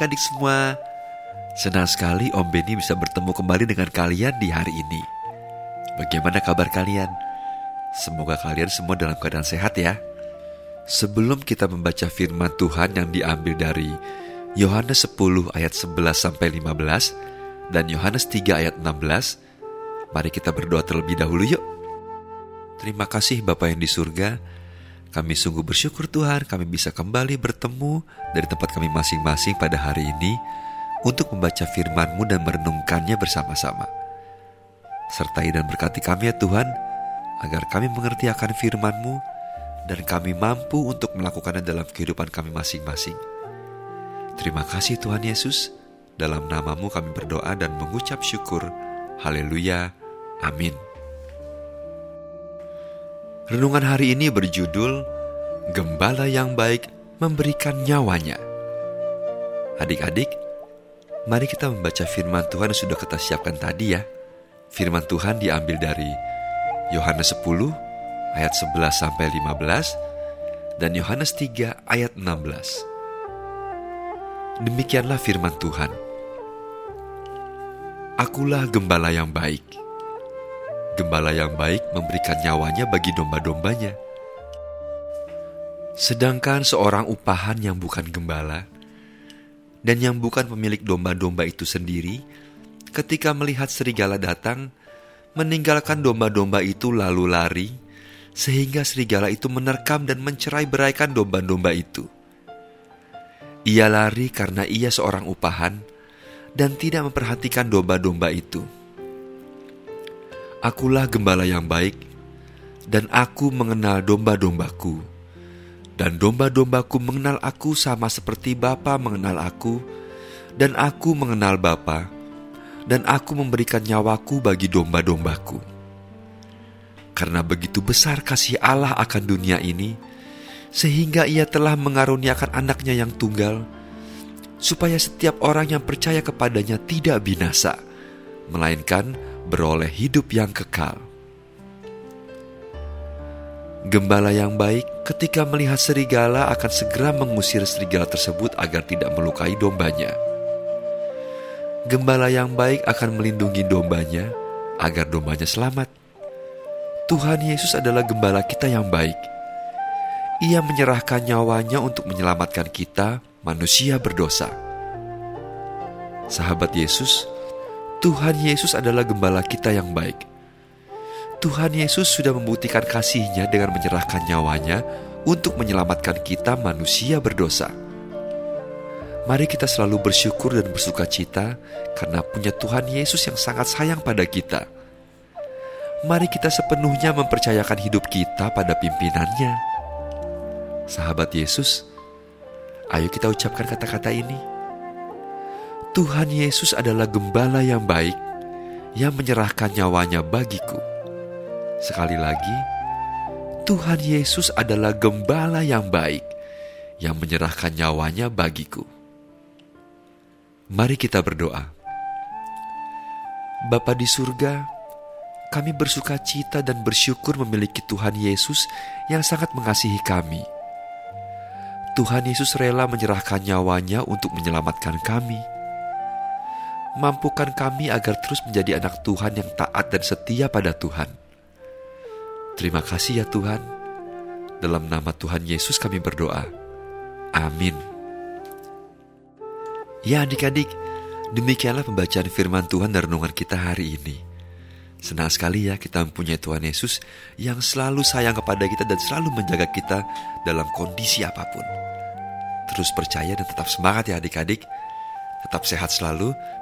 Adik-adik semua. Senang sekali Om Beni bisa bertemu kembali dengan kalian di hari ini. Bagaimana kabar kalian? Semoga kalian semua dalam keadaan sehat ya. Sebelum kita membaca firman Tuhan yang diambil dari Yohanes 10 ayat 11 sampai 15 dan Yohanes 3 ayat 16, mari kita berdoa terlebih dahulu yuk. Terima kasih Bapak yang di surga, kami sungguh bersyukur Tuhan kami bisa kembali bertemu dari tempat kami masing-masing pada hari ini untuk membaca firman-Mu dan merenungkannya bersama-sama. Sertai dan berkati kami ya Tuhan, agar kami mengerti akan firman-Mu dan kami mampu untuk melakukannya dalam kehidupan kami masing-masing. Terima kasih Tuhan Yesus, dalam namamu kami berdoa dan mengucap syukur. Haleluya. Amin. Renungan hari ini berjudul Gembala yang baik memberikan nyawanya. Adik-adik, mari kita membaca firman Tuhan yang sudah kita siapkan tadi ya. Firman Tuhan diambil dari Yohanes 10 ayat 11 sampai 15 dan Yohanes 3 ayat 16. Demikianlah firman Tuhan. Akulah gembala yang baik Gembala yang baik memberikan nyawanya bagi domba-dombanya. Sedangkan seorang upahan yang bukan gembala dan yang bukan pemilik domba-domba itu sendiri, ketika melihat serigala datang, meninggalkan domba-domba itu lalu lari, sehingga serigala itu menerkam dan mencerai beraikan domba-domba itu. Ia lari karena ia seorang upahan dan tidak memperhatikan domba-domba itu. Akulah gembala yang baik, dan aku mengenal domba-dombaku. Dan domba-dombaku mengenal aku sama seperti Bapa mengenal aku, dan aku mengenal Bapa, dan aku memberikan nyawaku bagi domba-dombaku. Karena begitu besar kasih Allah akan dunia ini, sehingga ia telah mengaruniakan anaknya yang tunggal, supaya setiap orang yang percaya kepadanya tidak binasa, melainkan beroleh hidup yang kekal. Gembala yang baik ketika melihat serigala akan segera mengusir serigala tersebut agar tidak melukai dombanya. Gembala yang baik akan melindungi dombanya agar dombanya selamat. Tuhan Yesus adalah gembala kita yang baik. Ia menyerahkan nyawanya untuk menyelamatkan kita, manusia berdosa. Sahabat Yesus, Tuhan Yesus adalah gembala kita yang baik. Tuhan Yesus sudah membuktikan kasihnya dengan menyerahkan nyawanya untuk menyelamatkan kita manusia berdosa. Mari kita selalu bersyukur dan bersuka cita karena punya Tuhan Yesus yang sangat sayang pada kita. Mari kita sepenuhnya mempercayakan hidup kita pada pimpinannya. Sahabat Yesus, ayo kita ucapkan kata-kata ini. Tuhan Yesus adalah gembala yang baik yang menyerahkan nyawanya bagiku. Sekali lagi, Tuhan Yesus adalah gembala yang baik yang menyerahkan nyawanya bagiku. Mari kita berdoa. Bapa di surga, kami bersuka cita dan bersyukur memiliki Tuhan Yesus yang sangat mengasihi kami. Tuhan Yesus rela menyerahkan nyawanya untuk menyelamatkan kami mampukan kami agar terus menjadi anak Tuhan yang taat dan setia pada Tuhan. Terima kasih ya Tuhan. Dalam nama Tuhan Yesus kami berdoa. Amin. Ya adik-adik, demikianlah pembacaan firman Tuhan dan renungan kita hari ini. Senang sekali ya kita mempunyai Tuhan Yesus yang selalu sayang kepada kita dan selalu menjaga kita dalam kondisi apa pun. Terus percaya dan tetap semangat ya adik-adik. Tetap sehat selalu